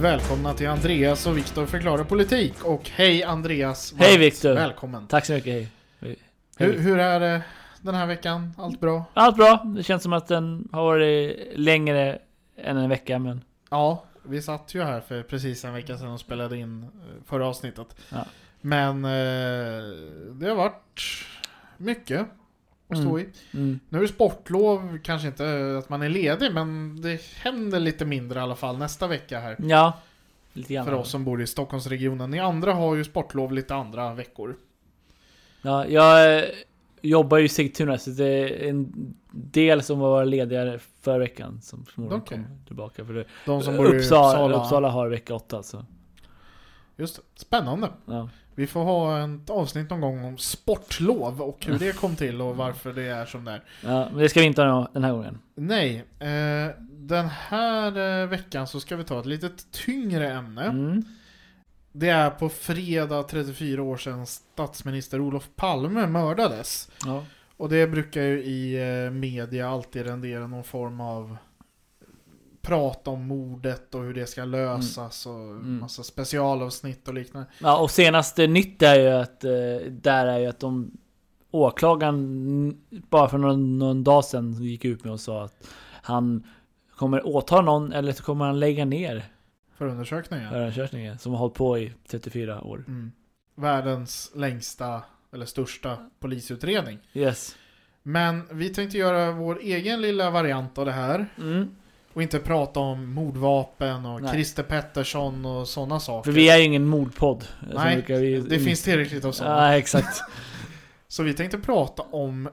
Välkomna till Andreas och Viktor förklarar politik. Och hej Andreas! Hej, Viktor. Välkommen! Tack så mycket, hej. hej. Hur, hur är det den här veckan? Allt bra? Allt bra. Det känns som att den har varit längre än en vecka, men... Ja, vi satt ju här för precis en vecka sedan och spelade in eh, förra avsnittet. Ja. Men eh, det har varit mycket att stå i. Mm. Nu är det sportlov, kanske inte att man är ledig, men det händer lite mindre i alla fall nästa vecka här. Ja, lite grann. För oss som bor i Stockholmsregionen. Ni andra har ju sportlov lite andra veckor. Ja, jag eh, jobbar ju i Sigtuna, så det är en del som var lediga förra veckan som förmodligen Okej. kommer tillbaka. För det. De som bor i Uppsala, Uppsala. Uppsala har vecka åtta, så... Just det. Spännande. Ja. Vi får ha ett avsnitt någon gång om sportlov och hur det kom till och varför det är som det är. ja, men det ska vi inte ha den här gången. Nej, eh, den här eh, veckan så ska vi ta ett lite tyngre ämne. Mm. Det är på fredag 34 år sedan statsminister Olof Palme mördades. Ja. Och det brukar ju i eh, media alltid rendera någon form av prat om mordet och hur det ska lösas och Mm. massa specialavsnitt och liknande. ja, och senaste nytt är ju att, eh, där är ju att de åklagaren bara för någon, någon dag sedan gick ut med och sa att han kommer åtala någon eller så kommer han lägga ner Förundersökningar. förundersökningen som har hållit på i 34 år. Mm. Världens längsta eller största polisutredning. Yes. Men vi tänkte göra vår egen lilla variant av det här. Mm. Och inte prata om mordvapen och Nej. Christer Pettersson och sådana saker. För vi är ju ingen mordpodd. Nej, vi, Det finns tillräckligt av sådana. Ja, exakt. Så vi tänkte prata om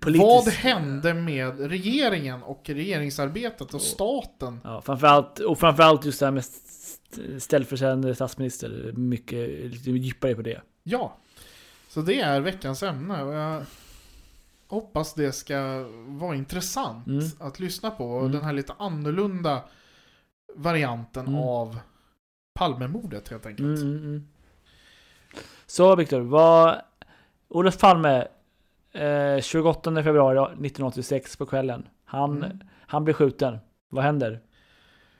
Politiskt. vad hände med regeringen och regeringsarbetet och staten. Ja, framförallt, och framförallt just det här med st- ställföreträdande statsminister. Mycket lite djupare på det. Ja, så det är veckans ämne hoppas det ska vara intressant Mm. att lyssna på. Mm. Den här lite annorlunda varianten Mm. av Palmemordet helt enkelt. Mm, mm, mm. Så Viktor, vad... Olof Palme, eh, 28 februari 1986 på kvällen. Han, han blir skjuten. Vad händer?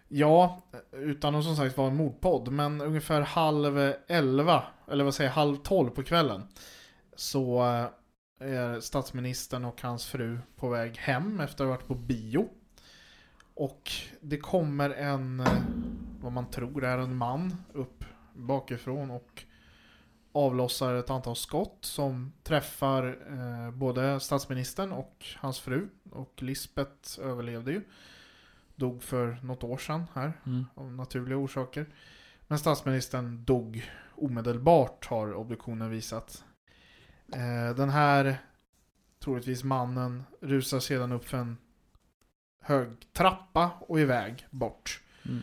Ja, utan att som sagt vara en mordpodd, men ungefär halv elva, eller vad säger jag, halv tolv på kvällen. Så eh, är statsministern och hans fru på väg hem efter att ha varit på bio. Och det kommer en, eh, vad man tror är en man upp bakifrån och avlossar ett antal skott som träffar eh, både statsministern och hans fru. Och Lisbeth överlevde ju. Dog för något år sedan här Mm. av naturliga orsaker. Men statsministern dog omedelbart har obduktionen visat. Eh, den här troligtvis mannen rusar sedan upp för en hög trappa och iväg bort. Mm.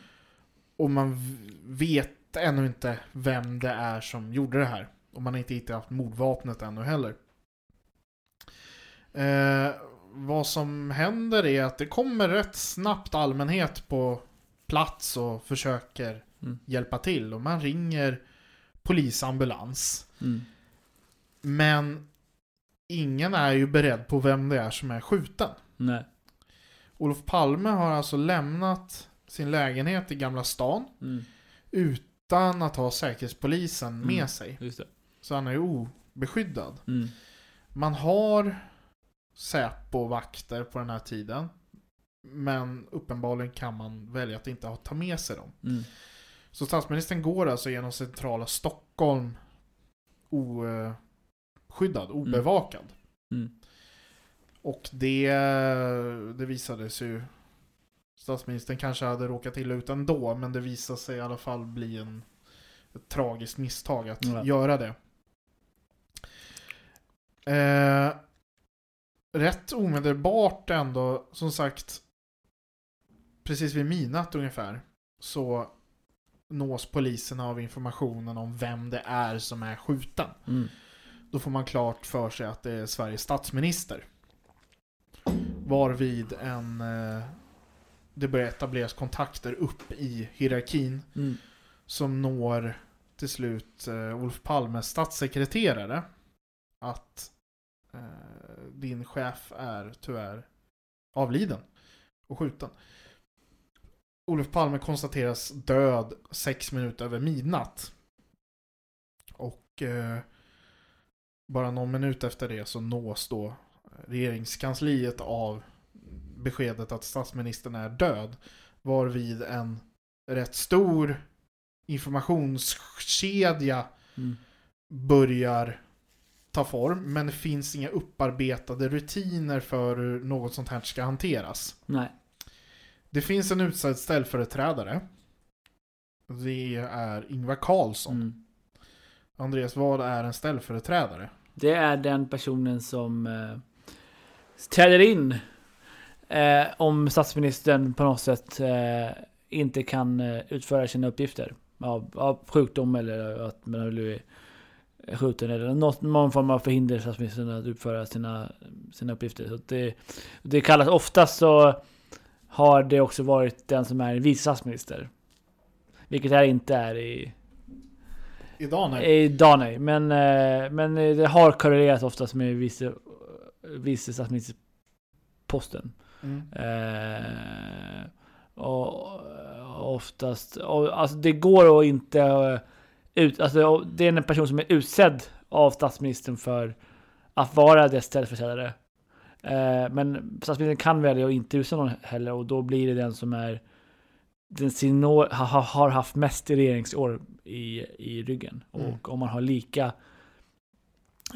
Och man vet ännu inte vem det är som gjorde det här. Och man har inte hittat mordvapnet ännu heller. Eh, vad som händer är att det kommer rätt snabbt allmänhet på plats och försöker Mm. hjälpa till. Och man ringer polisambulans. Mm. Men ingen är ju beredd på vem det är som är skjuten. Nej. Olof Palme har alltså lämnat sin lägenhet i Gamla stan Mm. utan att ha Säkerhetspolisen med Mm. sig. Just det. Så han är ju obeskyddad. Mm. Man har Säpo-vakter på den här tiden. Men uppenbarligen kan man välja att inte ta med sig dem. Mm. Så statsministern går alltså genom centrala Stockholm oskyddad, obevakad. Mm. Och det, det visade sig ju Statsministern kanske hade råkat illa ut ändå, men det visade sig i alla fall bli en, ett tragiskt misstag att Ja. göra det. Eh, rätt omedelbart ändå, som sagt, precis vid midnatt ungefär, så nås polisen av informationen om vem det är som är skjuten. Mm. Då får man klart för sig att det är Sveriges statsminister. Varvid en... Eh, det börjar etableras kontakter upp i hierarkin Mm. som når till slut eh, Olof Palmes statssekreterare att eh, din chef är tyvärr avliden och skjuten. Olof Palme konstateras död sex minuter över midnatt. Och eh, bara någon minut efter det så nås då regeringskansliet av beskedet att statsministern är död. Varvid en rätt stor informationskedja Mm. börjar ta form. Men det finns inga upparbetade rutiner för hur något sånt här ska hanteras. Nej. Det finns en utsedd ställföreträdare. Det är Ingvar Carlsson. Mm. Andreas, vad är en ställföreträdare? Det är den personen som eh, träder in eh, om statsministern på något sätt eh, inte kan eh, utföra sina uppgifter. Av, av sjukdom eller att man har blivit skjuten eller något, någon form av förhinder för statsministern att utföra sina, sina uppgifter. Så det, det kallas oftast så har det också varit den som är vice statsminister. Vilket det här inte är i, Idag nej. Idag nej, men, eh, men det har korrelerat oftast med vice, vice statsministerposten. Mm. Eh, och oftast, och, alltså det går att inte eh, ut, alltså det är en person som är utsedd av statsministern för att vara dess ställföreträdare. Eh, men statsministern kan välja att inte utse någon heller och då blir det den som är den sin år, har, har haft mest regeringsår i, i ryggen. Mm. Och om man har lika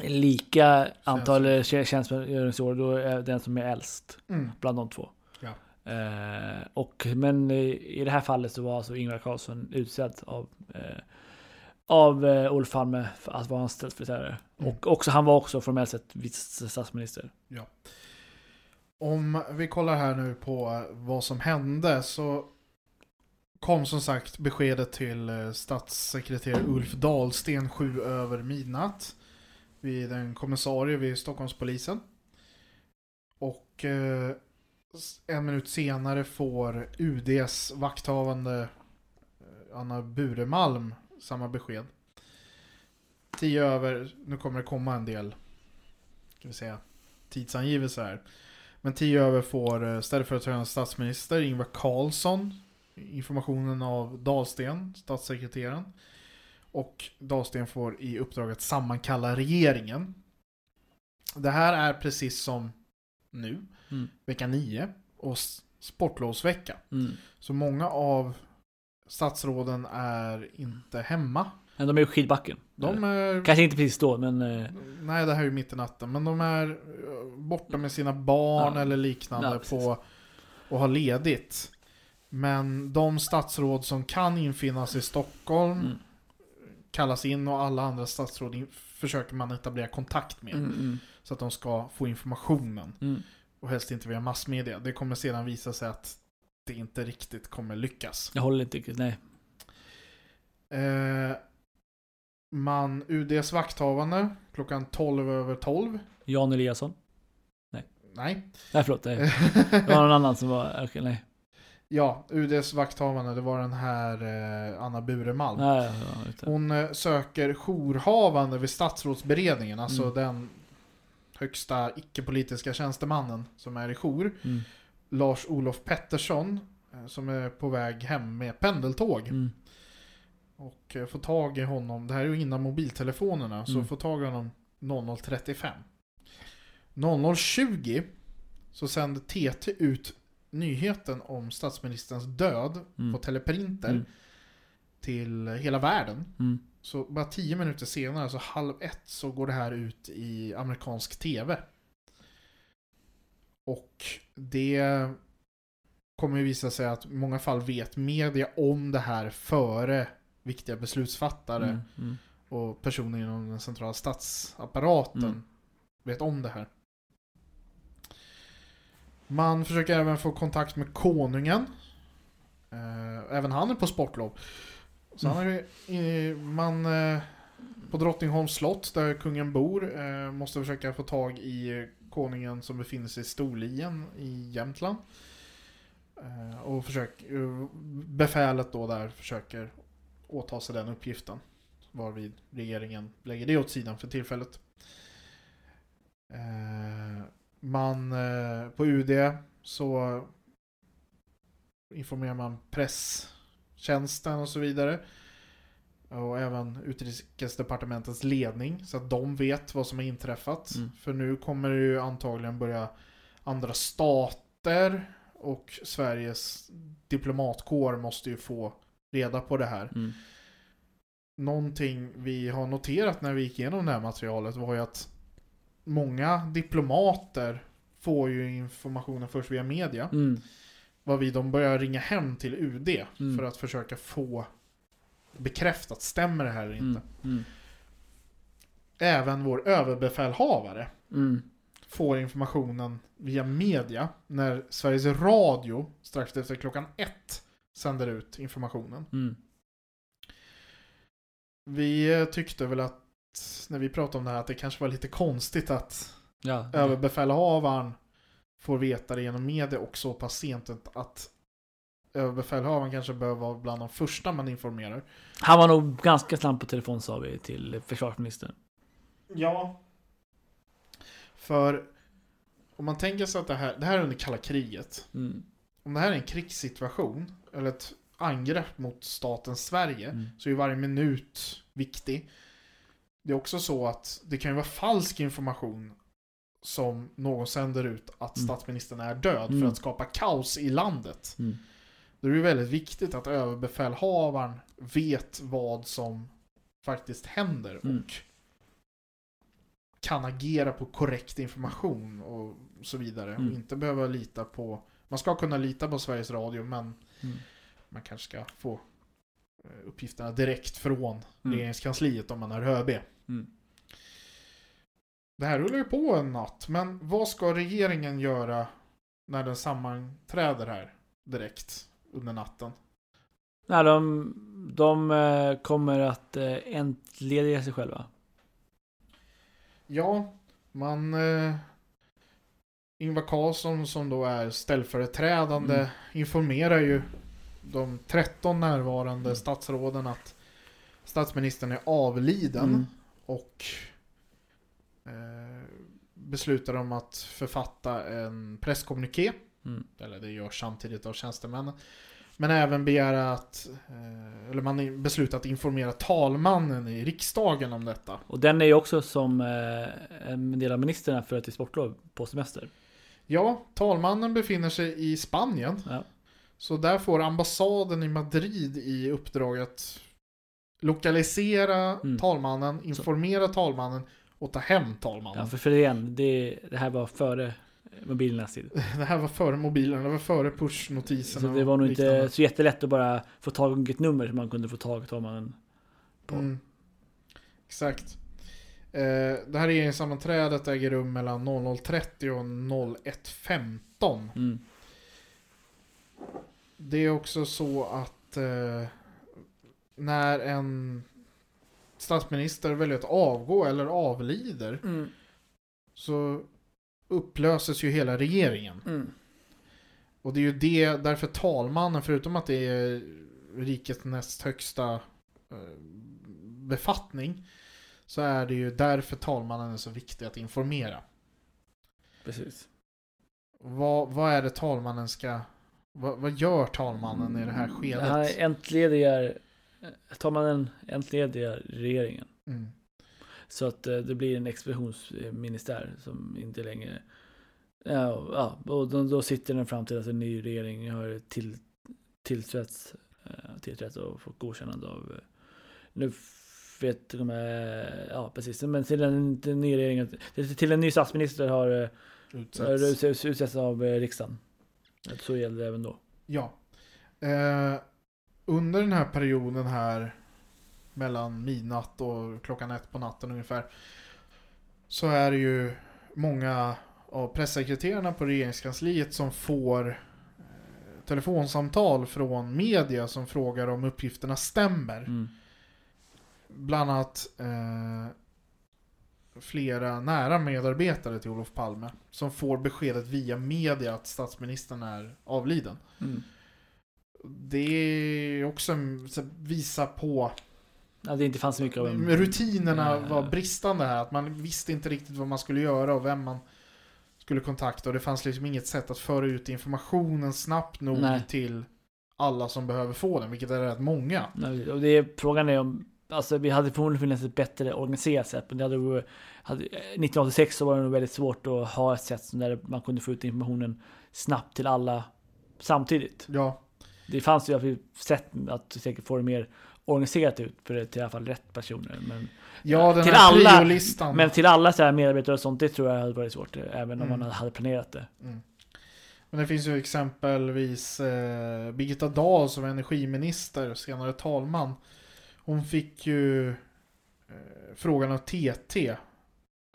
lika antal tjä- tjänstgöringsår, då är den som är äldst Mm. bland de två. Ja. Eh, och, men i, i det här fallet så var alltså Ingvar Carlsson utsedd av, eh, av eh, Olof Palme för att vara hans ställföreträdare. Mm. Och också, han var också formellt sett vice statsminister. Om vi kollar här nu på vad som hände så kom som sagt beskedet till eh, statssekreterare Ulf Dahlsten sju över midnatt vid en kommissarie vid Stockholmspolisen. Och eh, en minut senare får UDs vakthavande eh, Anna Buremalm samma besked. Tio över, nu kommer det komma en del, ska vi säga, tidsangivelser här. Men 10 över får eh, ställföreträdande statsminister Ingvar Carlsson informationen av Dahlsten, statssekreteraren. Och Dahlsten får i uppdrag att sammankalla regeringen. Det här är precis som nu, Mm. vecka 9 och sportlovsvecka. Mm. Så många av statsråden är inte hemma. Men de är i skidbacken. De är Kanske inte precis då, men eh, Nej, det här är ju mitt i natten. Men de är eh, borta med sina barn Ja. eller liknande Ja, på och har ledigt. Men de statsråd som kan infinna sig i Stockholm mm. kallas in och alla andra statsråd försöker man etablera kontakt med. Mm, mm, Så att de ska få informationen. mm. Och helst inte via massmedia. Det kommer sedan visa sig att det inte riktigt kommer lyckas. Jag håller inte riktigt, nej. Eh, man, UDs vakthavande klockan 12 över 12. Jan Eliasson. Nej. Nej, förlåt. Nej. Det var någon annan som var, okej, nej. Ja, UDs vakthavande, det var den här eh, Anna Buremalm. nej ja. Hon eh, söker jourhavande vid statsrådsberedningen, alltså Mm. den högsta icke-politiska tjänstemannen som är i jour. Mm. Lars-Olof Pettersson, eh, som är på väg hem med pendeltåg. Mm. Och eh, får tag i honom, det här är ju innan mobiltelefonerna, så Mm. får tag i honom 00.35. 00.20 så sänder TT ut nyheten om statsministerns död Mm. på teleprinter Mm. till hela världen. Mm. Så bara tio minuter senare, alltså halv ett, så går det här ut i amerikansk TV. Och det kommer ju visa sig att i många fall vet media om det här före viktiga beslutsfattare Mm. Mm. och personer inom den centrala statsapparaten Mm. vet om det här. Man försöker även få kontakt med konungen. Eh, även han är på sportlov. Så han är, i- man eh, på Drottningholms slott där kungen bor eh, måste försöka få tag i konungen som befinner sig i Storlien i Jämtland. Och försök, befälet då där försöker åta sig den uppgiften. Varvid regeringen lägger det åt sidan för tillfället. Man eh, på UD så informerar man presstjänsten och så vidare. Och även utrikesdepartementets ledning så att de vet vad som har inträffat. Mm. För nu kommer det ju antagligen börja andra stater och Sveriges diplomatkår måste ju få reda på det här. Mm. Någonting vi har noterat när vi gick igenom det här materialet var ju att många diplomater får ju informationen först via media. Mm. Varvid de börjar ringa hem till UD Mm. för att försöka få bekräftat, stämmer det här eller inte? Mm. Mm. Även vår överbefälhavare Mm. får informationen via media när Sveriges Radio strax efter klockan ett sänder ut informationen. Mm. Vi tyckte väl att när vi pratade om det här att det kanske var lite konstigt att Ja. överbefälhavaren får veta det genom media och så pass sent att- att överbefälhavaren kanske behöver vara bland de första man informerar. Han var nog ganska snabb på telefon sa vi till försvarsministern. Ja. För om man tänker sig att det här, det här är under kalla kriget. Mm. Om det här är en krigssituation eller ett angrepp mot staten Sverige Mm. så är varje minut viktig. Det är också så att det kan ju vara falsk information som någon sänder ut att Mm. statsministern är död för Mm. att skapa kaos i landet. Mm. Då är det väldigt viktigt att överbefälhavaren vet vad som faktiskt händer Mm. och kan agera på korrekt information och så vidare. Mm. Och inte behöva lita på... Man ska kunna lita på Sveriges Radio men Mm. man kanske ska få uppgifterna direkt från Mm. regeringskansliet om man är ÖB. Mm. Det här rullar ju på en natt, men vad ska regeringen göra när den sammanträder här direkt under natten? Nej, de, de eh, kommer att eh, entlediga sig själva. Ja, man... Eh, Ingvar Carlsson som då är ställföreträdande Mm. informerar ju de 13 närvarande Mm. statsråden att statsministern är avliden Mm. och eh, beslutar om att författa en presskommuniké. Mm. Eller det görs samtidigt av tjänstemännen. Men även begära att, eh, eller man beslutar att informera talmannen i riksdagen om detta. Och den är ju också som eh, en del av ministrarna för till sportlov på semester. Ja, talmannen befinner sig i Spanien. Ja. Så där får ambassaden i Madrid i uppdrag att lokalisera Mm. talmannen, informera talmannen och ta hem talmannen. Ja, för, för igen, det, det här var före mobilernas tid. Det här var före mobilen, det var före pushnotiserna. Så det var nog inte så jättelätt att bara få tag i ett nummer som man kunde få tag i talmannen. på. Mm. Exakt. Eh, det här regeringssammanträdet äger rum mellan 00.30 och 01.15. Mm. Det är också så att eh, när en statsminister väljer att avgå eller avlider Mm. så upplöses ju hela regeringen. Mm. Och det är ju det, därför talmannen, förutom att det är rikets näst högsta eh, befattning, så är det ju därför talmannen är så viktig att informera. Precis. Vad, vad är det talmannen ska... Vad, vad gör talmannen i det här skedet? Han entledigar, talmannen entledigar regeringen. Mm. Så att eh, det blir en expeditionsministär som inte längre... Ja, och då, sitter den fram till att en ny regering har till, tillträtt, eh, tillträtt och fått godkännande av... eh, Nu vet inte, ja precis, men till en, till en ny regering, till, en ny statsminister har Utsätts. utsetts av riksdagen. Så gäller det även då. Ja. Eh, under den här perioden här mellan midnatt och klockan ett på natten ungefär så är det ju många av pressekreterarna på regeringskansliet som får eh, telefonsamtal från media som frågar om uppgifterna stämmer. Mm. Bland annat eh, flera nära medarbetare till Olof Palme som får beskedet via media att statsministern är avliden. Mm. Det är också visa på Ja, det inte fanns mycket av en... rutinerna Eh. var bristande här. Att man visste inte riktigt vad man skulle göra och vem man skulle kontakta. Och det fanns liksom inget sätt att föra ut informationen snabbt nog Nej. till alla som behöver få den, vilket är rätt många. Nej, Och det är, frågan är om... Alltså vi hade förmodligen funnits ett bättre organiserat sätt. Men det hade, hade, 1986 så var det nog väldigt svårt att ha ett sätt där man kunde få ut informationen snabbt till alla samtidigt. Ja, Det fanns ju sett att säkert få det mer organiserat ut för det till i alla fall rätt personer. Men, ja den Till här alla, men till alla så här medarbetare och sånt, det tror jag hade varit svårt. Även om Mm. man hade planerat det. Mm. Men det finns ju exempelvis eh, Birgitta Dahl som energiminister, senare talman. Hon fick ju eh, frågan av TT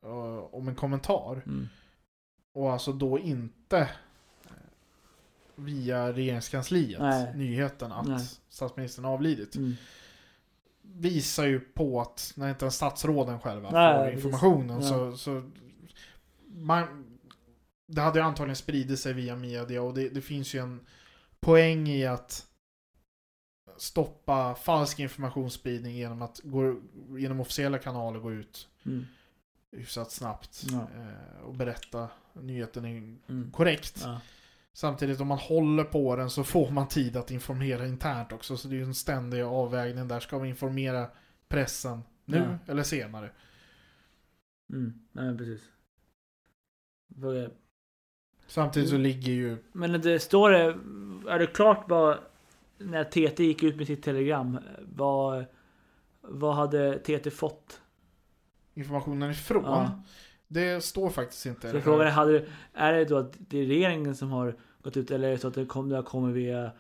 eh, om en kommentar. Mm. Och alltså då inte eh, via regeringskansliet, Nej. nyheten att Nej. statsministern avlidit. Mm. Visar ju på att när inte ens statsråden själva Nej, får informationen Ja. så, så man, det hade ju antagligen spridit sig via media och det, det finns ju en poäng i att stoppa falsk informationsspridning genom att gå, genom officiella kanaler gå ut Mm. hyfsat snabbt Ja. eh, och berätta nyheten Mm. korrekt. Ja. Samtidigt om man håller på den så får man tid att informera internt också. Så det är ju en ständig avvägning där. Ska vi informera pressen nu Ja. eller senare? Mm. Nej, precis. Samtidigt så Mm. ligger ju... Men det står det, är det klart vad, när TT gick ut med sitt telegram, vad, vad hade TT fått? informationen ifrån. Ja. Det står faktiskt inte. Så frågan är, hade, är det då att det är regeringen som har gått ut eller är det så att det kommer, det kommit via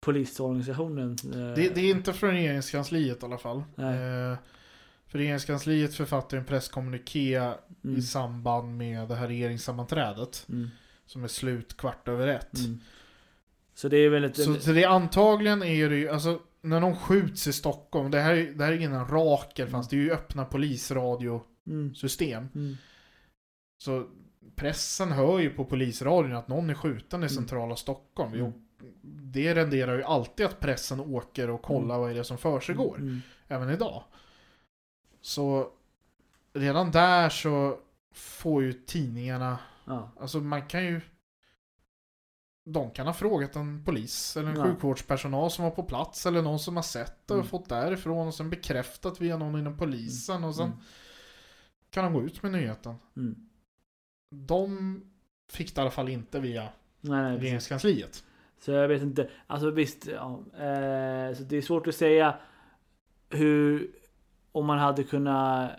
polisorganisationen? Eh, det, det är inte från regeringskansliet i alla fall. Nej. Eh, för regeringskansliet författar en presskommuniké mm, i samband med det här regeringssammanträdet. mm, Som är slut kvart över ett. mm. Så det är väl ett... Så, så det är antagligen är det ju, alltså när någon skjuts i Stockholm, det här, är- det här är ingen rakel Mm. fanns det är ju öppna polisradiosystem. mm, mm, Så pressen hör ju på polisradion att någon är skjuten i Mm. centrala Stockholm. Mm. Det renderar ju alltid att pressen åker och kollar vad är det som försiggår. mm, Även idag. Så redan där så får ju tidningarna, ja, alltså man kan ju de kan ha frågat en polis eller en Ja. sjukvårdspersonal som var på plats eller någon som har sett det och Mm. fått därifrån och sen bekräftat via någon inom polisen och sen Mm. kan de gå ut med nyheten. mm. De fick det i alla fall inte via Nej, nej, regeringskansliet. Så jag vet inte. Alltså visst, ja, eh, så det är svårt att säga hur, om man hade kunnat,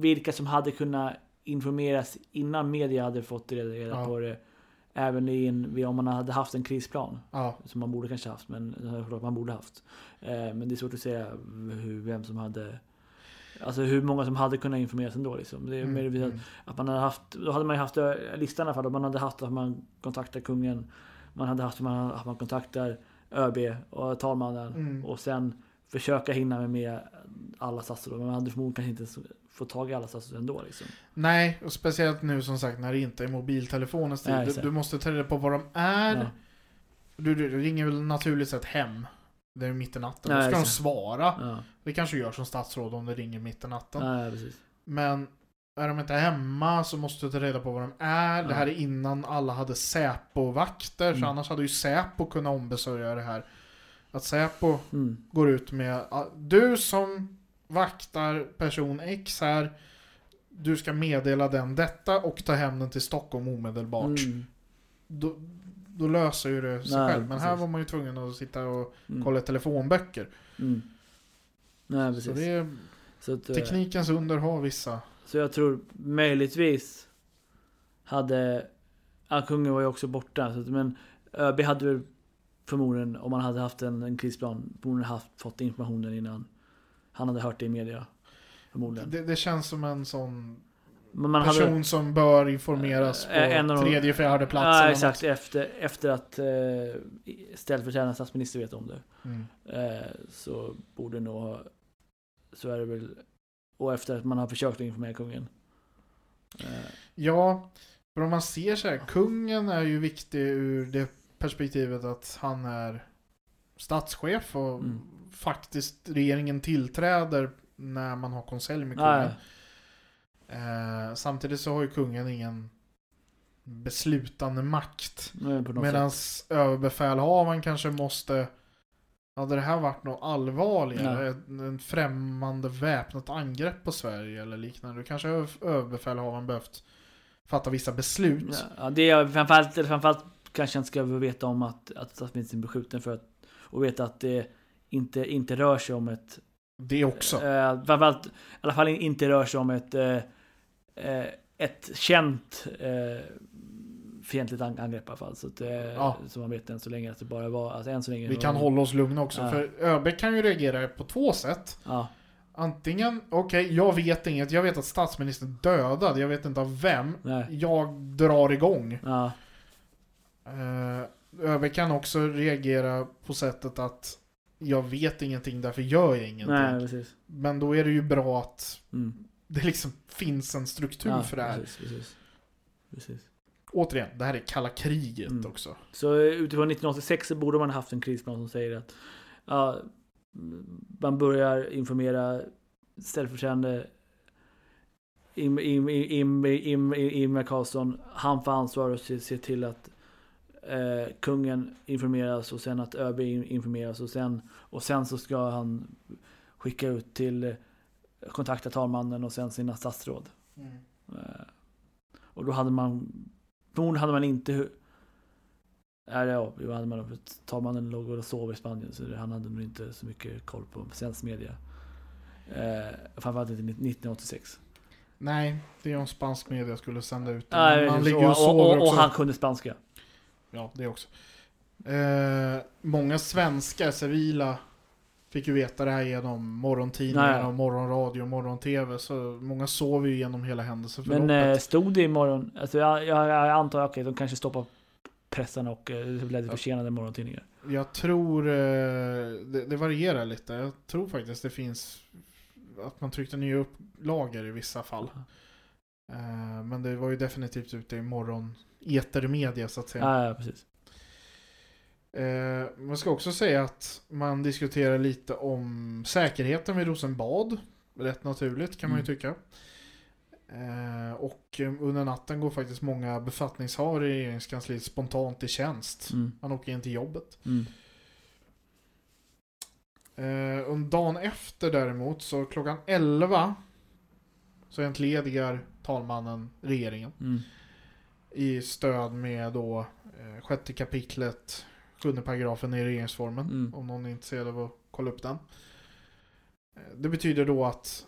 vilka som hade kunnat informeras innan media hade fått reda, reda Ja. på det. Även i en, om man hade haft en krisplan. Ja, Som man borde kanske haft, men förlåt, man borde haft. Eh, men det är svårt att säga hur, vem som hade Alltså hur många som hade kunnat informeras ändå liksom. Det är mm, att mm. att man hade haft, då hade man ju haft eh, listan i alla fall. Man hade haft att man kontaktar kungen. Man hade haft att man, att man kontaktar ÖB och talmannen. Mm. Och sen försöka hinna med, med alla statsråd. Men man hade förmodligen kanske inte så- fått tag i alla statsråd ändå liksom. Nej, och speciellt nu som sagt när det inte är mobiltelefonens tid. Nej, du, du måste ta reda på vad de är. Ja. Du, du, ringer väl naturligt sett hem. Det är mitt i natten. Nej, Då ska de svara. Ja, Det kanske gör som statsråd om det ringer mitt i natten. ja precis. Men är de inte hemma så måste du ta reda på vad de är. Ja. Det här är innan alla hade Säpo-vakter. Så Mm. annars hade ju Säpo kunnat ombesörja det här. Att Säpo Mm. går ut med Du som vaktar person X här. Du ska meddela den detta och ta hem den till Stockholm omedelbart. Mm. Då, då löser ju det sig Nej, själv. Men här precis. var man ju tvungen att sitta och Mm. kolla telefonböcker. Mm. Nej, precis. Så det är, Så, att, eh, teknikens under har vissa. så jag tror möjligtvis hade... Ja, kungen var ju också borta. Så att, men ÖB hade väl förmodligen, om man hade haft en, en krisplan, förmodligen haft, fått informationen innan han hade hört det i media. Förmodligen. Det, det känns som en sån person hade, som bör informeras på Eh, en av de- tredje, fjärde plats. ja, exakt, efter, efter att eh, ställföreträdande statsminister vet om det. Mm. Eh, så borde nog Så är det väl Och efter att man har försökt att informera kungen eh, Ja, för om man ser så här, kungen är ju viktig ur det perspektivet att han är statschef och Mm. Faktiskt regeringen tillträder när man har konselj med kungen. Eh, samtidigt så har ju kungen ingen beslutande makt. Medan överbefälhavaren kanske måste hade det här varit något allvarligare, en, en främmande väpnat angrepp på Sverige eller liknande, då kanske överbefälhavaren behövt fatta vissa beslut. Ja, det är framförallt, framförallt kanske han ska veta om att, att statsministern blir skjuten för att och veta att det inte, inte rör sig om ett Det också. Eh, framförallt, i alla fall inte rör sig om ett, eh, eh, ett känt eh, fientligt ang- angrepp i alla fall. Så att, eh, Ja. så man vet än så länge att det bara var, alltså än så länge. Vi kan hålla oss lugna också, Ja. för ÖB kan ju reagera på två sätt. Ja, Antingen, okej, jag vet inget, jag vet att statsministern dödad, jag vet inte av vem. nej. Jag drar igång. Ja, ÖB kan också reagera på sättet att jag vet ingenting, därför gör jag ingenting. nej, precis. Men då är det ju bra att Mm. det liksom finns en struktur Ja, för det här. Precis, precis. precis. Återigen, det här är kalla kriget Mm. också. Så eh, utifrån 1986 så borde man haft en krisplan som säger att ja, man börjar informera ställföreträdande Ingvar Carlsson, han får ansvar att se, se till att eh, kungen informeras och sen att ÖB in- informeras och sen, och sen så ska han skicka ut till eh, kontakta talmannen och sen sina statsråd. Eh, Och då hade man, förmodligen hade man inte Nej, ja, jo, hade man, talmannen låg och sov i Spanien så han hade nog inte så mycket koll på svensk media. Eh, framförallt inte 1986. Nej, det är om spansk media skulle sända ut det. Nej, precis. ligger och och, sover och, och, och han kunde spanska. Ja, det också. Eh, många svenskar, civila, fick ju veta det här genom morgontidningar och morgonradio och morgon-tv. Så många sov ju genom hela händelseförloppet. Men eh, stod det imorgon? Alltså jag, jag, jag antar, okej, de kanske stoppar pressen och eh, blev lite Ja. försenade morgontidningar. Jag tror, eh, det, det varierar lite. Jag tror faktiskt det finns att man tryckte nya upplagor i vissa fall. Eh, men det var ju definitivt ute i morgon etermedia så att säga. Ja, ja, precis. Eh, man ska också säga att man diskuterar lite om säkerheten vid Rosenbad. Rätt naturligt kan man ju Mm. tycka. Eh, och under natten går faktiskt många befattningshavare i regeringskansliet spontant i tjänst. Mm. Man åker in till jobbet. Mm. Eh, och dagen efter däremot, så klockan 11 så entledigar talmannen regeringen Mm. i stöd med då eh, sjätte kapitlet, sjunde paragrafen i regeringsformen. Mm. Om någon är intresserad av att kolla upp den. Eh, Det betyder då att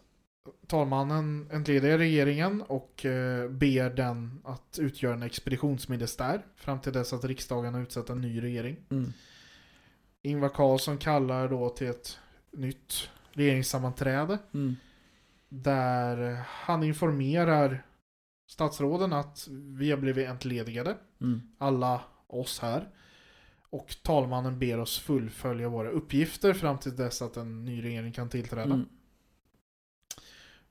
talmannen entledigar regeringen och eh, ber den att utgöra en expeditionsministär fram till dess att riksdagen har utsett en ny regering. Mm. Ingvar Carlsson kallar då till ett nytt regeringssammanträde Mm. Där han informerar statsråden att vi har blivit entledigade, Mm. alla oss här. Och talmannen ber oss fullfölja våra uppgifter fram till dess att en ny regering kan tillträda. Mm.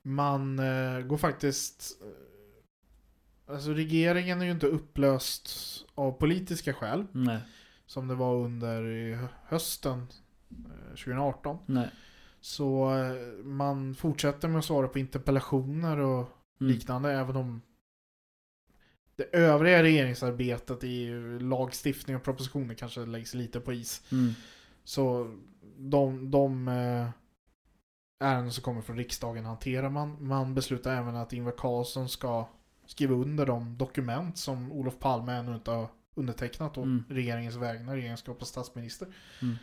Man eh, går faktiskt... eh, Alltså regeringen är ju inte upplöst av politiska skäl. Nej. Som det var under hösten eh, 2018. Nej. Så eh, man fortsätter med att svara på interpellationer och Mm. liknande även om det övriga regeringsarbetet i lagstiftning och propositioner kanske läggs lite på is. Mm. Så de, de eh, ärenden som kommer från riksdagen hanterar man. Man beslutar även att Ingvar Carlsson ska skriva under de dokument som Olof Palme ännu inte har undertecknat och Mm. regeringens vägnar, egenskap av statsminister. Mm.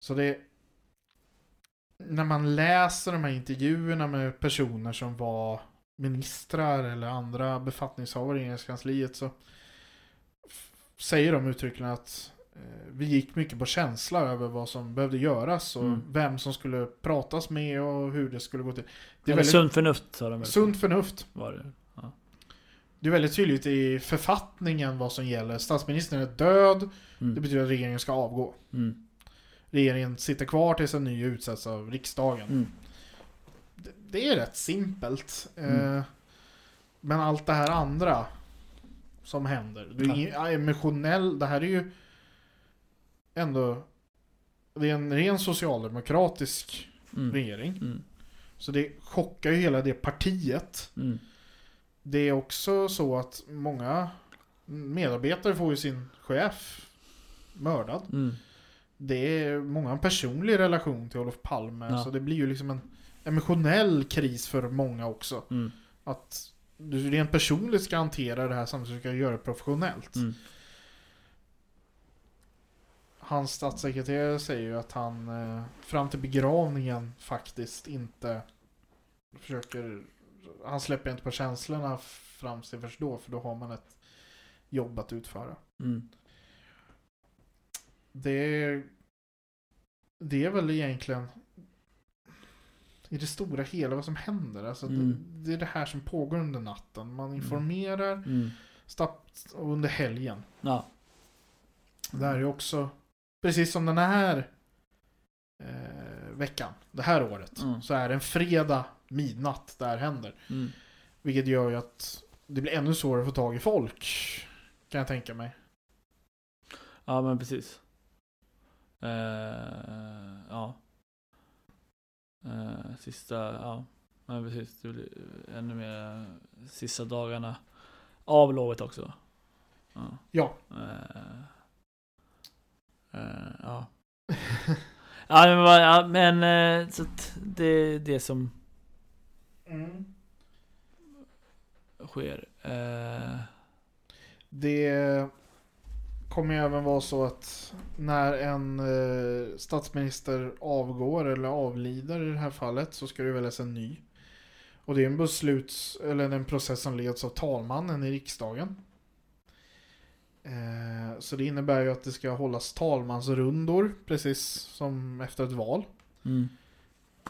Så det när man läser de här intervjuerna med personer som var ministrar eller andra befattningshavare i regeringskansliet så säger de uttryckligen att vi gick mycket på känsla över vad som behövde göras och Mm. vem som skulle pratas med och hur det skulle gå till. Det är väldigt sunt förnuft sa de sunt förnuft. Var det. Det är väldigt tydligt i författningen vad som gäller. Statsministern är död. Det Mm. betyder att regeringen ska avgå. Mm. Regeringen sitter kvar tills en ny utsätts av riksdagen. Mm. Det, det är rätt simpelt. Mm. Eh, men allt det här andra som händer. Det är ingen- ja, emotionell, det här är ju ändå det är en ren socialdemokratisk Mm. regering. Mm. Så det chockar ju hela det partiet. Mm. Det är också så att många medarbetare får ju sin chef mördad. Det är många en personlig relation till Olof Palme. Ja. Så det blir ju liksom en emotionell kris för många också. Mm. Att du rent personligt ska hantera det här samtidigt som du ska göra det professionellt. Mm. Hans statssekreterare säger ju att han eh, fram till begravningen faktiskt inte försöker Han släpper inte på känslorna fram till först då för då har man ett jobb att utföra. Mm. Det är, det är väl egentligen i det stora hela vad som händer. Alltså Mm. det, det är det här som pågår under natten. Man informerar Mm. snabbt under helgen. Ja. Det här är också, precis som den här eh, veckan, det här året, Mm. så är det en fredag midnatt det här händer. Mm. Vilket gör ju att det blir ännu svårare att få tag i folk, kan jag tänka mig. Ja men precis. Eh, ja. Eh, sista, ja. Men precis. Det blir ännu mer sista dagarna av lovet också. Ja. Ja. Eh, ja. ja men, ja, men så att det är det som Mm. sker. Det kommer ju även vara så att när en eh, statsminister avgår eller avlider i det här fallet så ska det väljas en ny. Och det är en besluts, eller en process som leds av talmannen i riksdagen. Eh, så det innebär ju att det ska hållas talmansrundor precis som efter ett val. mm.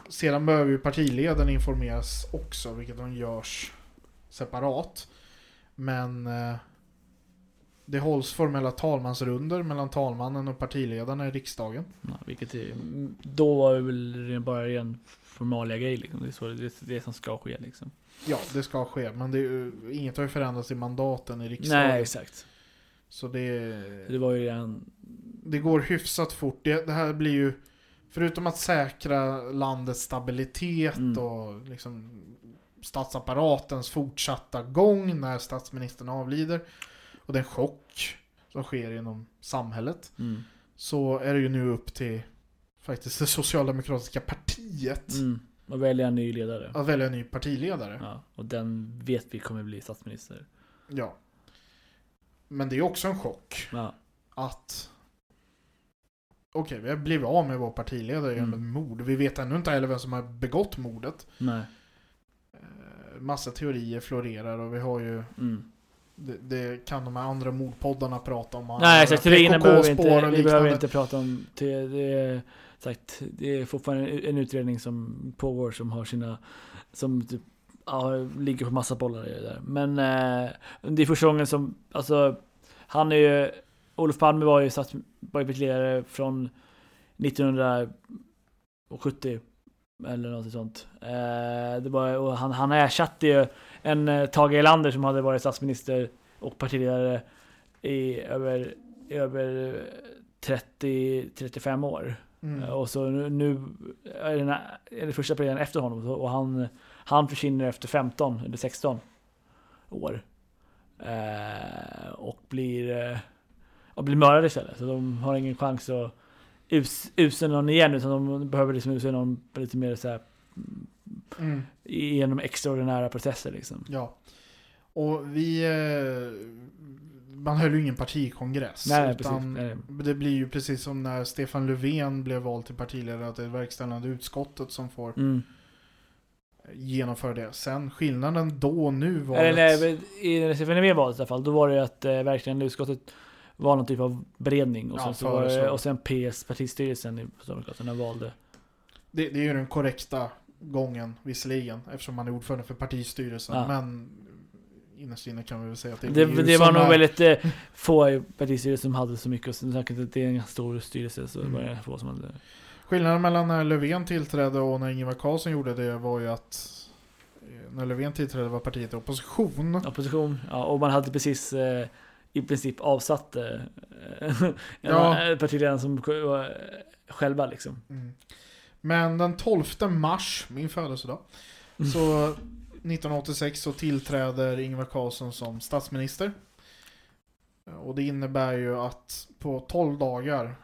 Sedan behöver ju partiledaren informeras också, vilket de görs separat. Men eh, det hålls formella talmansrunder mellan talmannen och partiledarna i riksdagen. Ja, vilket är, då var det väl bara en formalia grej liksom. Det är så det, det, är det som ska ske liksom. Ja, det ska ske, men det är, inget har ju förändrats i mandaten i riksdagen. Nej exakt. Så det, Det var ju redan det går hyfsat fort. Det, det här blir ju, förutom att säkra landets stabilitet Mm. och liksom statsapparatens fortsatta gång när statsministern avlider och den chock som sker inom samhället mm, så är det ju nu upp till faktiskt det socialdemokratiska partiet mm, och välja en ny ledare. att välja en ny partiledare. Ja, och den vet vi kommer bli statsminister. Ja. Men det är också en chock Ja, att Okej, vi har blivit av med vår partiledare genom Mm. mord. Vi vet ännu inte heller vem som har begått mordet. nej. Eh, Massa teorier florerar och vi har ju Mm. Det, det kan de här andra mordpoddarna prata om. Nej, exakt. Teorierna behöver vi inte, vi behöver inte prata om. Det, det, är, sagt, det är fortfarande en utredning som pågår som har sina, som typ, ja, ligger på massa bollar där. Men eh, det är första gången som, alltså, han är ju, Olof Palme var ju stats, var ju partiledare från 1970 eller något sånt. Eh, det var, och han, han ersatte ju en eh, Tage Erlander som hade varit statsminister och partiledare i över, i över 30-35 år. Mm. Eh, Och så nu, nu är, det, nä- är det första partiledaren efter honom och han, han försvinner efter 15 eller 16 år. Eh, och blir, eh, och blir mördad istället. Så de har ingen chans att us, utse någon igen utan de behöver liksom utse någon lite mer så här Mm. genom extraordinära processer liksom. Ja. Och vi... Eh, man höll ju ingen partikongress. Nej, utan precis. Nej. Det blir ju precis som när Stefan Löfven blev vald till partiledare. Att det är verkställande utskottet som får Mm. genomföra det. Sen skillnaden då och nu var Eller att... nej, i Stefan Löfven valet i alla fall, då var det ju att eh, verkligen utskottet var någon typ av beredning och Ja, sen, så var det, och sen PS, partistyrelsen i Socialdemokraterna valde. Det, det är ju den korrekta gången visserligen eftersom man är ordförande för partistyrelsen. Ja. Men innerst inne kan vi väl säga att det är Det, det var nog är- väldigt eh, få i partistyrelsen som hade så mycket, och sen att det är en stor styrelse så Mm. var det få som hade... Skillnaden mellan när Löfven tillträdde och när Ingvar Carlsson gjorde det var ju att eh, när Löfven tillträdde var partiet i opposition. Opposition, ja, och man hade precis eh, i princip avsatt eh, Ja. partiledaren som eh, själva liksom. Mm. Men den 12 mars, min födelsedag, så 1986 så tillträder Ingvar Carlsson som statsminister. Och det innebär ju att på 12 dagar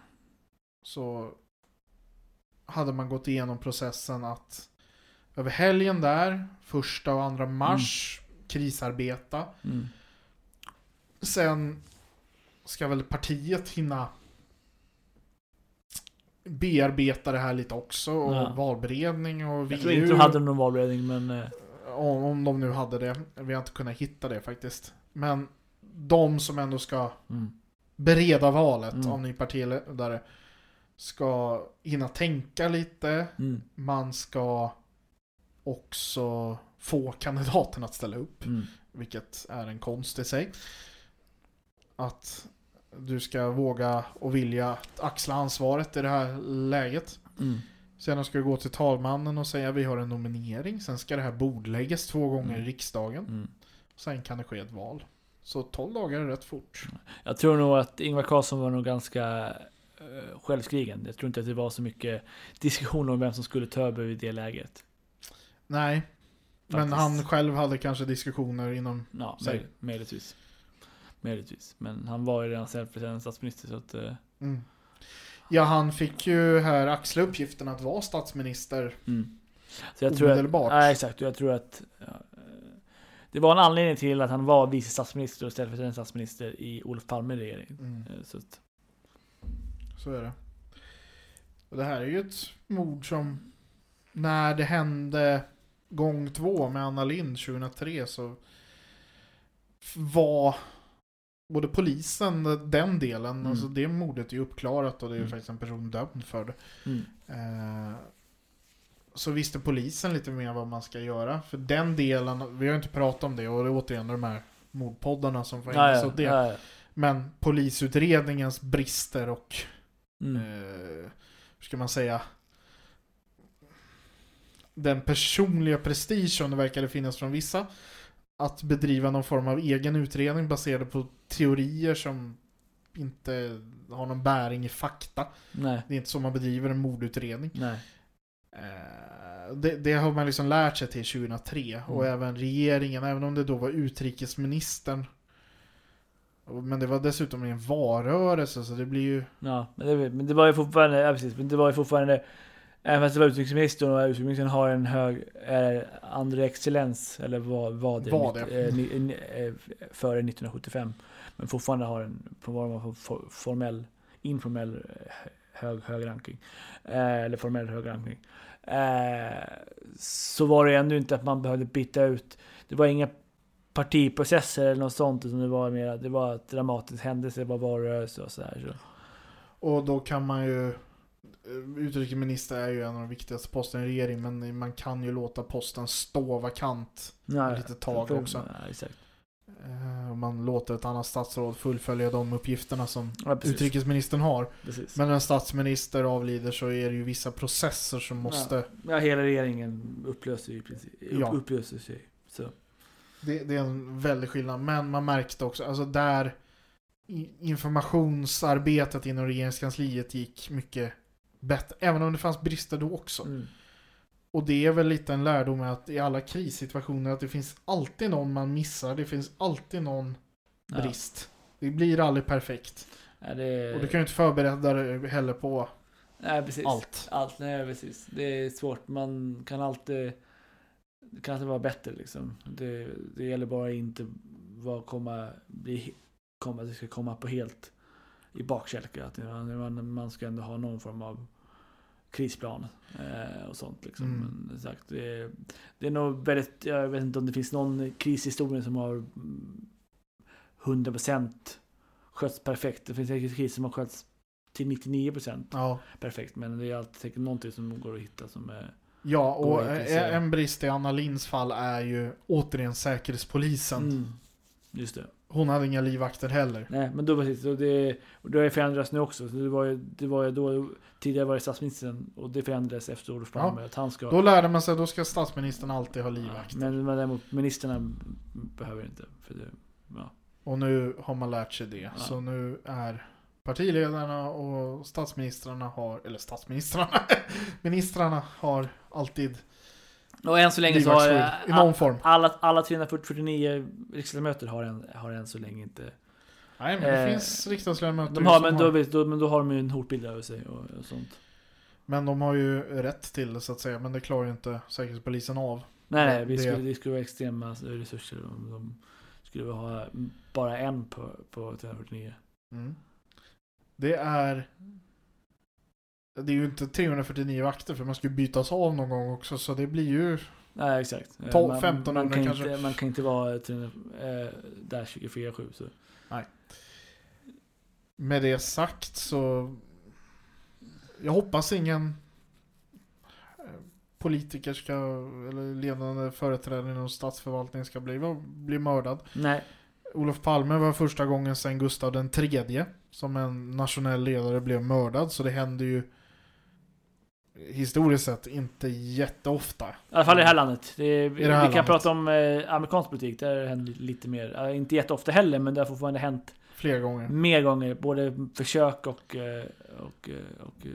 så hade man gått igenom processen att över helgen där, första och andra mars, krisarbeta. Mm. Sen ska väl partiet hinna bearbeta det här lite också. Och Ja. valberedning och Jag tror inte de hade någon valberedning men... Eh, Om, om de nu hade det. Vi har inte kunnat hitta det faktiskt. Men de som ändå ska mm. bereda valet Mm. av ny partiledare ska hinna tänka lite. Mm. Man ska också få kandidaten att ställa upp. Mm. Vilket är en konst i sig. Att du ska våga och vilja axla ansvaret i det här läget. Mm. Sen ska du gå till talmannen och säga vi har en nominering. Sen ska det här bordläggas två gånger Mm. i riksdagen. Mm. Sen kan det ske ett val. Så 12 dagar är rätt fort. Jag tror nog att Ingvar Carlsson var nog ganska eh, självskriven. Jag tror inte att det var så mycket diskussion om vem som skulle ta över i det läget. Nej. Men Faktiskt. han själv hade kanske diskussioner inom... Ja, möj- möjligtvis. Möjligtvis. Men han var ju redan ställföreträdande statsminister så att... eh, Mm. Ja, han fick ju här axla uppgiften att vara statsminister. Mm. Så jag tror att, Omedelbart. nej, exakt. Jag tror att ja, eh, det var en anledning till att han var vice statsminister och ställföreträdande statsminister i Olof Palme regering. Mm. Eh, Så att, Så är det. Och det här är ju ett mord som när det hände gång två med Anna Lind 2003 så var både polisen, den delen, Mm. alltså det mordet är ju uppklarat och det är ju Mm. faktiskt en person dömd för det. mm. Eh, så visste polisen lite mer vad man ska göra. För den delen, vi har inte pratat om det och det är återigen de här mordpoddarna som får ägna sig åt det. ja. Men polisutredningens brister och Mm. eh, hur ska man säga? Den personliga prestige som det verkade finnas från vissa. Att bedriva någon form av egen utredning baserad på teorier som inte har någon bäring i fakta. Nej, Det är inte så man bedriver en mordutredning. nej. Eh, det, det har man liksom lärt sig till 2003. Och Mm. även regeringen, även om det då var utrikesministern. Och- Men det var dessutom en valrörelse så det blir ju... Ja, men det, men det var ju fortfarande, ja, precis, men det var ju fortfarande Även fast det var utrikesministern och utrikesministern har en hög eh, andre excellens, eller vad var det? Var det? Eh, ni, eh, före 1975. Men fortfarande har en, på vad man får for, formell, informell eh, hög, hög ranking. Eh, eller formell hög ranking. Eh, så var det ändå inte att man behövde byta ut, det var inga partiprocesser eller något sånt, utan det var mer, det var ett dramatiskt händelse, det var valrörelse och sådär. Så. Och då kan man ju... eh, Utrikesminister är ju en av de viktigaste posterna i regeringen men man kan ju låta posten stå vakant Ja, ett litet tag också. Ja, exakt. Eh, man låter ett annat statsråd fullfölja de uppgifterna som Ja, utrikesministern har. precis. Men när en statsminister avlider så är det ju vissa processer som måste... Ja, hela regeringen upplöser ju i princip. Ja. Upplöser sig. Så. Det, det är en väldig skillnad. Men man märkte också, alltså där informationsarbetet inom regeringskansliet gick mycket bättre. Även om det fanns brister då också. Mm. Och det är väl lite en lärdom att i alla krissituationer att det finns alltid någon man missar. Det finns alltid någon Ja. brist. Det blir aldrig perfekt. Ja, det... Och du kan ju inte förbereda dig heller på Nej, precis. allt. Allt, nej precis. Det är svårt. Man kan alltid... Det kan alltid vara bättre liksom. Det, det gäller bara inte vad komma, bli, komma, det ska komma på helt i bakkälke. Att man, ska ändå ha någon form av krisplan eh, och sånt liksom. Mm. Men sagt, det, det är nog väldigt, jag vet inte om det finns någon krishistoria som har mm, 100% skötts perfekt. Det finns säkert kriser som har skötts till 99% Ja. perfekt. Men det är alltid säkert någonting som går att hitta som är... Ja, och en brist i Anna Linds fall är ju återigen Säkerhetspolisen. Mm. Just det. Hon hade inga livvakter heller. Nej, men då precis. Och det, och det förändrats nu också. Så det var ju, det var ju då, tidigare var det statsministern och det förändrades efter Olof Ja. Palme. Att han ska... Då lärde man sig att då ska statsministern alltid ha livvakter. men, men däremot ministrarna behöver inte. För det, ja. Och nu har man lärt sig det. Ja. Så nu är partiledarna och statsministrarna har, eller statsministrarna, ministrarna har alltid Och än så länge så har i någon form. alla, alla 349 riksdagsledamöter har, en, har än så länge inte... Nej, men det Eh, finns riksdagsledamöter De har, men, har, då, vet- då, men då har de ju en hotbild över sig och, och sånt. men de har ju rätt till det så att säga. Men det klarar ju inte Säkerhetspolisen av. Nej, Det- nej, vi det- skulle, det skulle vara extrema resurser om de skulle ha bara en på, på 349. Mm. Det är... Det är ju inte 349 vakter för man ska ju bytas av någon gång också så det blir ju... Nej, exakt. Eh, 12, man, 1500 man kan kanske. Inte, man kan inte vara 300, eh, där 24-7. Så. Med det sagt så... Jag hoppas ingen eh, politiker ska, eller ledande företrädare inom statsförvaltningen ska bli, bli mördad. Nej, Olof Palme var första gången sedan Gustav den tredje som en nationell ledare blev mördad, så det händer ju historiskt sett inte jätteofta. i alla fall i det här landet. Det är, vi det här vi kan landet. prata om eh, amerikansk politik, där händer lite mer. Eh, inte jätteofta heller, men det har fortfarande hänt Flera gånger. mer gånger. Både försök och, eh, och, eh, och, eh,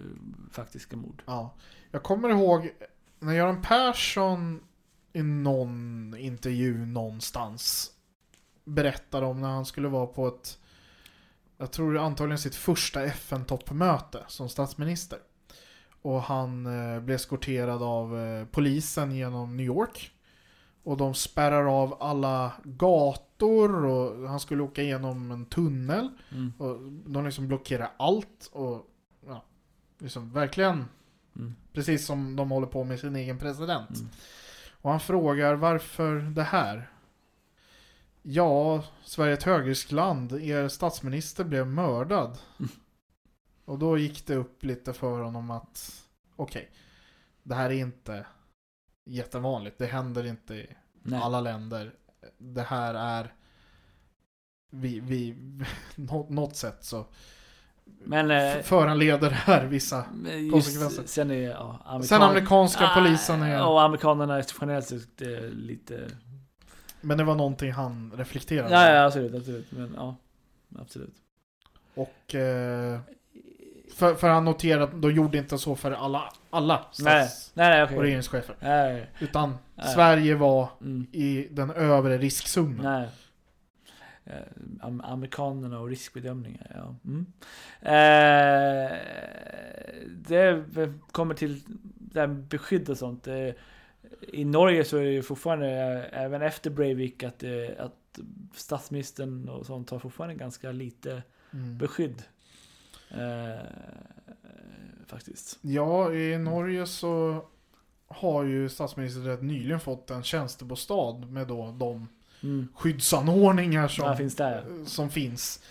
faktiska mord. Ja. Jag kommer ihåg när Göran Persson i någon intervju någonstans berättade om när han skulle vara på ett, jag tror antagligen sitt första FN-toppmöte som statsminister. Och han eh, blev eskorterad av eh, polisen genom New York. Och de spärrar av alla gator och han skulle åka igenom en tunnel. Mm. Och de liksom blockerar allt och ja, liksom verkligen Mm. precis som de håller på med sin egen president. Mm. Och han frågar varför det här? Ja, Sverige är ett högriskland. Er statsminister blev mördad. Och då gick det upp lite för honom att okej, det här är inte jättevanligt. Det händer inte i Nej. alla länder. Det här är vi, vi, nå- något sätt så Men eh, föranleder det här vissa. konsekvenser. sen är ja, amerikan... Sen amerikanska Ah, polisen är... Och amerikanerna är generellt sett eh, lite... Men det var någonting han reflekterade Ja, ja, absolut, absolut. Men ja, absolut. Och... Eh, för, för han noterade att de gjorde inte så för alla, alla stats nej, nej och okej. regeringschefer. Nej, Utan Nej. Sverige var mm, i den övre riskzonen. nej. Eh, am- amerikanerna och riskbedömningar, ja. Mm. Eh, det kommer till det här med beskydd och sånt. Eh, I Norge så är det ju fortfarande, eh, även efter Breivik, att, eh, att statsministern och sånt har fortfarande ganska lite Mm. beskydd. Eh, faktiskt. Ja, i Norge så har ju statsministern rätt nyligen fått en tjänstebostad med då de Mm. skyddsanordningar som, Ja, finns där. som finns.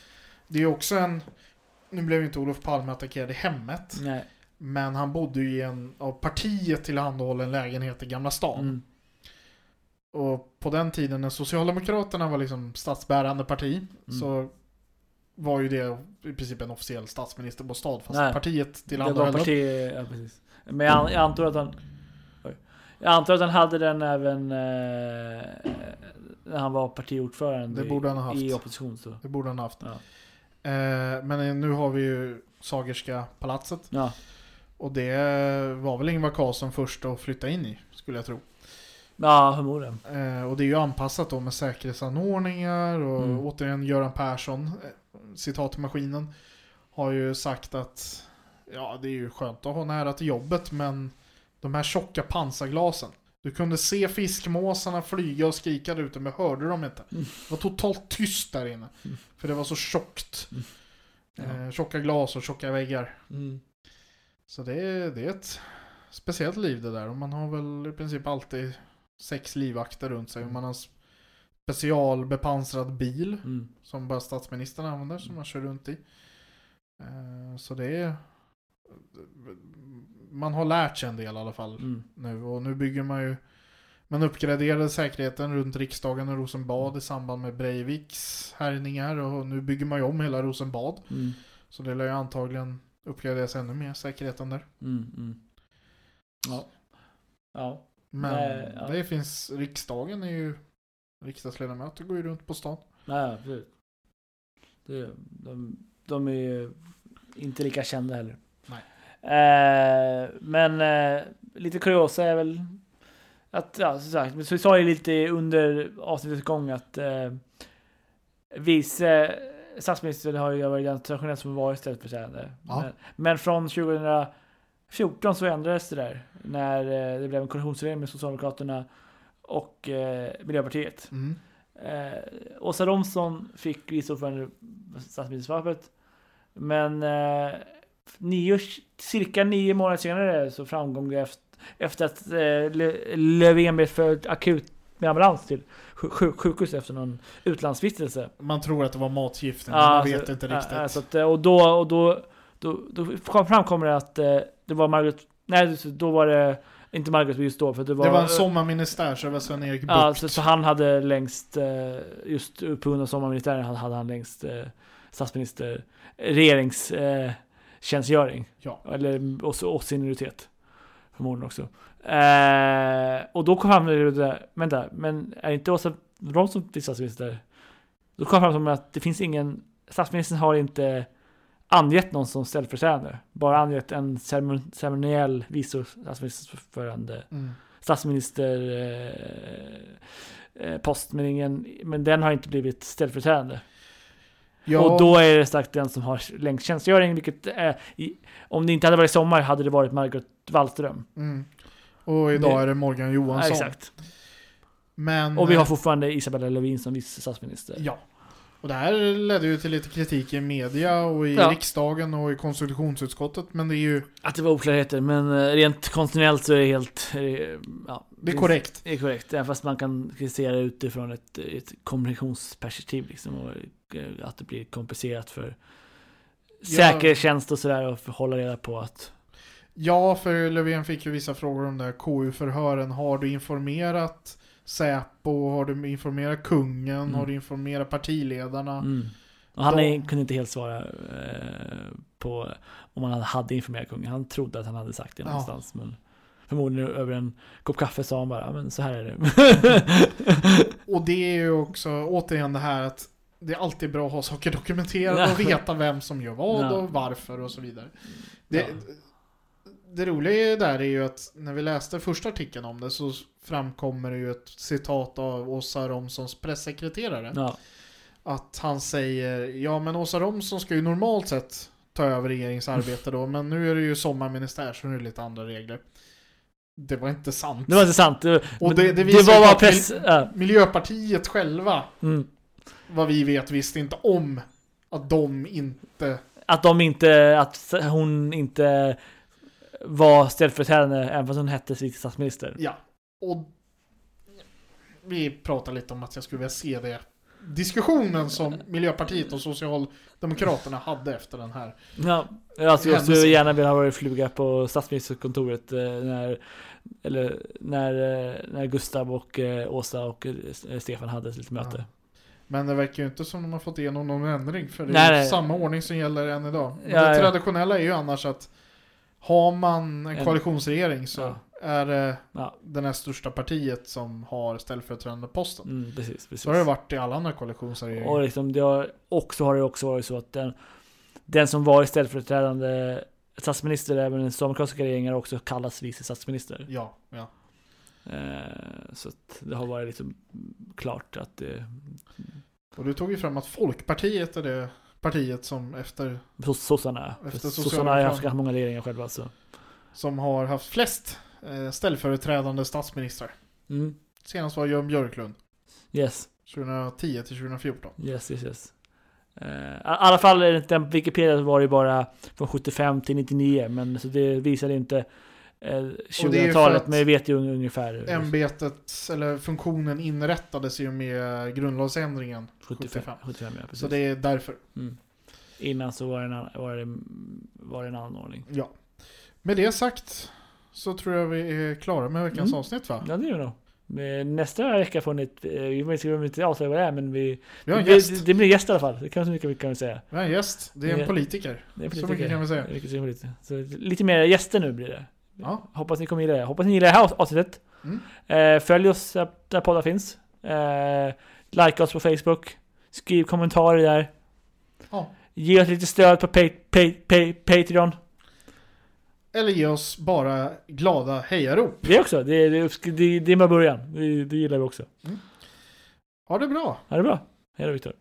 Det är också en... Nu blev inte Olof Palme attackerad i hemmet. Nej. Men han bodde ju i en av partiet tillhandahållen lägenhet i Gamla stan. Mm. Och på den tiden när Socialdemokraterna var liksom statsbärande parti Mm. så var ju det i princip en officiell statsministerbostad fast Nej. partiet Det tillhandahöll var den. parti, ja, precis. Men jag, jag antar att han... Oj. Jag antar att han hade den även eh, när han var partiordförande Det borde han ha haft. i, opposition. Så. Det borde han ha haft. Ja. Eh, men nu har vi ju Sagerska palatset. Ja. Och det var väl Ingvar Carlsson först att flytta in i, skulle jag tro. Ja, förmodligen. Eh, och det är ju anpassat då med säkerhetsanordningar och Mm. återigen Göran Persson, eh, citatmaskinen, har ju sagt att ja, det är ju skönt att ha nära till jobbet men de här tjocka pansarglasen. Du kunde se fiskmåsarna flyga och skrika där ute men hörde dem inte. Mm. Det var totalt tyst där inne. Mm. För det var så tjockt. Ja. Eh, tjocka glas och tjocka väggar. Mm. Så det är, det är ett speciellt liv det där. Och man har väl i princip alltid sex livvakter runt sig. Och man har specialbepansrad bil Mm. som bara statsministern använder som man kör runt i. Eh, Så det är... Man har lärt sig en del i alla fall Mm. nu och nu bygger man ju man uppgraderade säkerheten runt riksdagen och Rosenbad i samband med Breiviks härjningar och nu bygger man ju om hela Rosenbad. Mm. Så det lär ju antagligen uppgraderas ännu mer säkerheten där. Mm. Mm. Ja. Ja. Men Nej, ja. det finns, riksdagen är ju, riksdagsledamöter går ju runt på stan. Nej, absolut. Det, de, de är ju inte lika kända heller. Nej. Eh, men eh, lite kuriosa är väl att, ja som sagt, så vi sa ju lite under avsnittets gång att eh, vice statsminister har ju varit den traditionellt som varit ställföreträdande. Ja. Men, men från 2014 så ändrades det där när eh, det blev en koalitionsregering med Socialdemokraterna och eh, Miljöpartiet. Mm. Eh, Åsa Romson fick vice ordförande statsministerskapet. Men eh, nio, cirka nio månader senare så framgång det efter, efter att eh, Löfven blev för akut med ambulans till sjuk- sjuk- sjukhus efter någon utlandsvistelse. Man tror att det var matgifter, men Ja, man alltså, vet inte riktigt. ja, så att, eh, och då, och då, då, då kom- framkommer det att eh, det var Margaret, nej då var det inte Margaret just då för det var, det var en sommarministär så det var Sven-Erik Bucht. Ja, så, så han hade längst, eh, just på grund av sommarministären hade han längst eh, statsminister, regerings eh. Ja. Eller och, och senioritet. Förmodligen också. Eh, och då kom han med det där, vänta, men är inte Åsa Romson statsminister? Då kom han fram med att det finns ingen, statsministern har inte angett någon som ställföreträdande. Bara angett en ceremon- ceremoniell vice statsministerförande Mm. statsminister eh, eh, men, ingen, men den har inte blivit ställföreträdande. Ja, Och då är det sagt den som har längst tjänstgöring, vilket är, i, om det inte hade varit sommar hade det varit Margot Wallström. mm. Och idag Det- är det Morgan Ja, Johansson. exakt. Men, Och vi har eh, fortfarande Isabella Lövin som vice statsminister. Ja. Och det här ledde ju till lite kritik i media och i Ja. riksdagen och i konstitutionsutskottet. Men det är ju Att det var oklarheter, men eh, rent konstitutionellt så är det helt... eh, Ja, det är korrekt. Det är korrekt, även fast man kan kritisera utifrån ett, ett kommunikationsperspektiv liksom, och eh, att det blir komplicerat för säkerhetstjänst och sådär och hålla reda på att... Ja, för Löfven fick ju vissa frågor om det här KU-förhören. Har du informerat Säpo? Har du informerat kungen? Mm. Har du informerat partiledarna? Mm. Och han De- kunde inte helt svara eh, på om han hade informerat kungen. Han trodde att han hade sagt det Ja. någonstans. Men förmodligen över en kopp kaffe sa han bara, "Ja, men så här är det. Och det är ju också återigen det här att det är alltid bra att ha saker dokumenterade Ja. och veta vem som gör vad Ja. och varför och så vidare. Det, Ja. Det roliga där är ju att när vi läste första artikeln om det så framkommer det ju ett citat av Åsa Romsons pressekreterare. ja. Att han säger, ja men Åsa Romson ska ju normalt sett ta över regeringsarbete då, men nu är det ju sommarministär så nu är det lite andra regler. Det var inte sant. Det var inte sant. Det, Och det- det visar var bara att press... Ja. Miljöpartiet själva, Mm. vad vi vet, visste inte om att de inte... Att de inte, att hon inte var ställföreträdande även fast hon hette vice statsminister. Ja. Och vi pratar lite om att jag skulle vilja se det diskussionen som Miljöpartiet och Socialdemokraterna hade efter den här. Ja, alltså jag skulle gärna vilja ha varit fluga på statsministerkontoret eh, när, eller när, eh, när Gustav och eh, Åsa och Stefan hade ett litet möte. Ja. Men det verkar ju inte som de har fått igenom någon ändring för det är Nej, ju nej. samma ordning som gäller än idag. Men Ja, det traditionella är ju annars att har man en koalitionsregering så Ja. är det Ja, det näst största partiet som har ställföreträdande posten. mm, precis. precis. Så har det varit i alla andra koalitionsregeringar. Och liksom det har, också har det också varit så att den, den som var ställföreträdande statsminister även i den socialdemokratiska regeringen har också kallats vice statsminister. Ja, ja. Eh, så att det har varit liksom klart att det, Och du tog ju fram att Folkpartiet är det partiet som efter so- sossarna, Efter sossarna har haft ganska många regeringar själva så. som har haft flest eh, ställföreträdande statsministrar. Mm. Senast var Jan Björklund, Yes. 2010 till 2014. Yes, yes, yes. Eh, I alla fall enligt den Wikipedia var det bara från 75 till 99, men så det visade inte 2000-talet, att men vi vet ju un- ungefär. Ämbetet, eller funktionen inrättades ju med grundlagsändringen 75. 75. 75 ja. Så det är därför. Mm. Innan så var det, en annan, var, det, var det en annan ordning. Ja. Med det sagt så tror jag vi är klara med veckans Mm. avsnitt va? Ja, det är det nog. Men Nästa vecka får ni ett, eh, vi vet inte- vi avslöja vad det är, men vi... Vi har en gäst. det, det blir en gäst i alla fall. Det kan så mycket vi kan säga. Vi har en gäst. Det är en politiker. Det är Så mycket kan vi säga. Politiker. Så lite mer gäster nu blir det. Ja. Hoppas ni kommer gilla det. Hoppas ni gillar det här avsnittet. Mm. Eh, följ oss där där poddar finns. Eh, like oss på Facebook. Skriv kommentarer där. Ja. Ge oss lite stöd på pay, pay, pay, Patreon. Eller ge oss bara glada hejarop. Det också. Det, det, det, det är med början. Det, det gillar vi också. Ha det bra! Ha det bra. Hej då Viktor.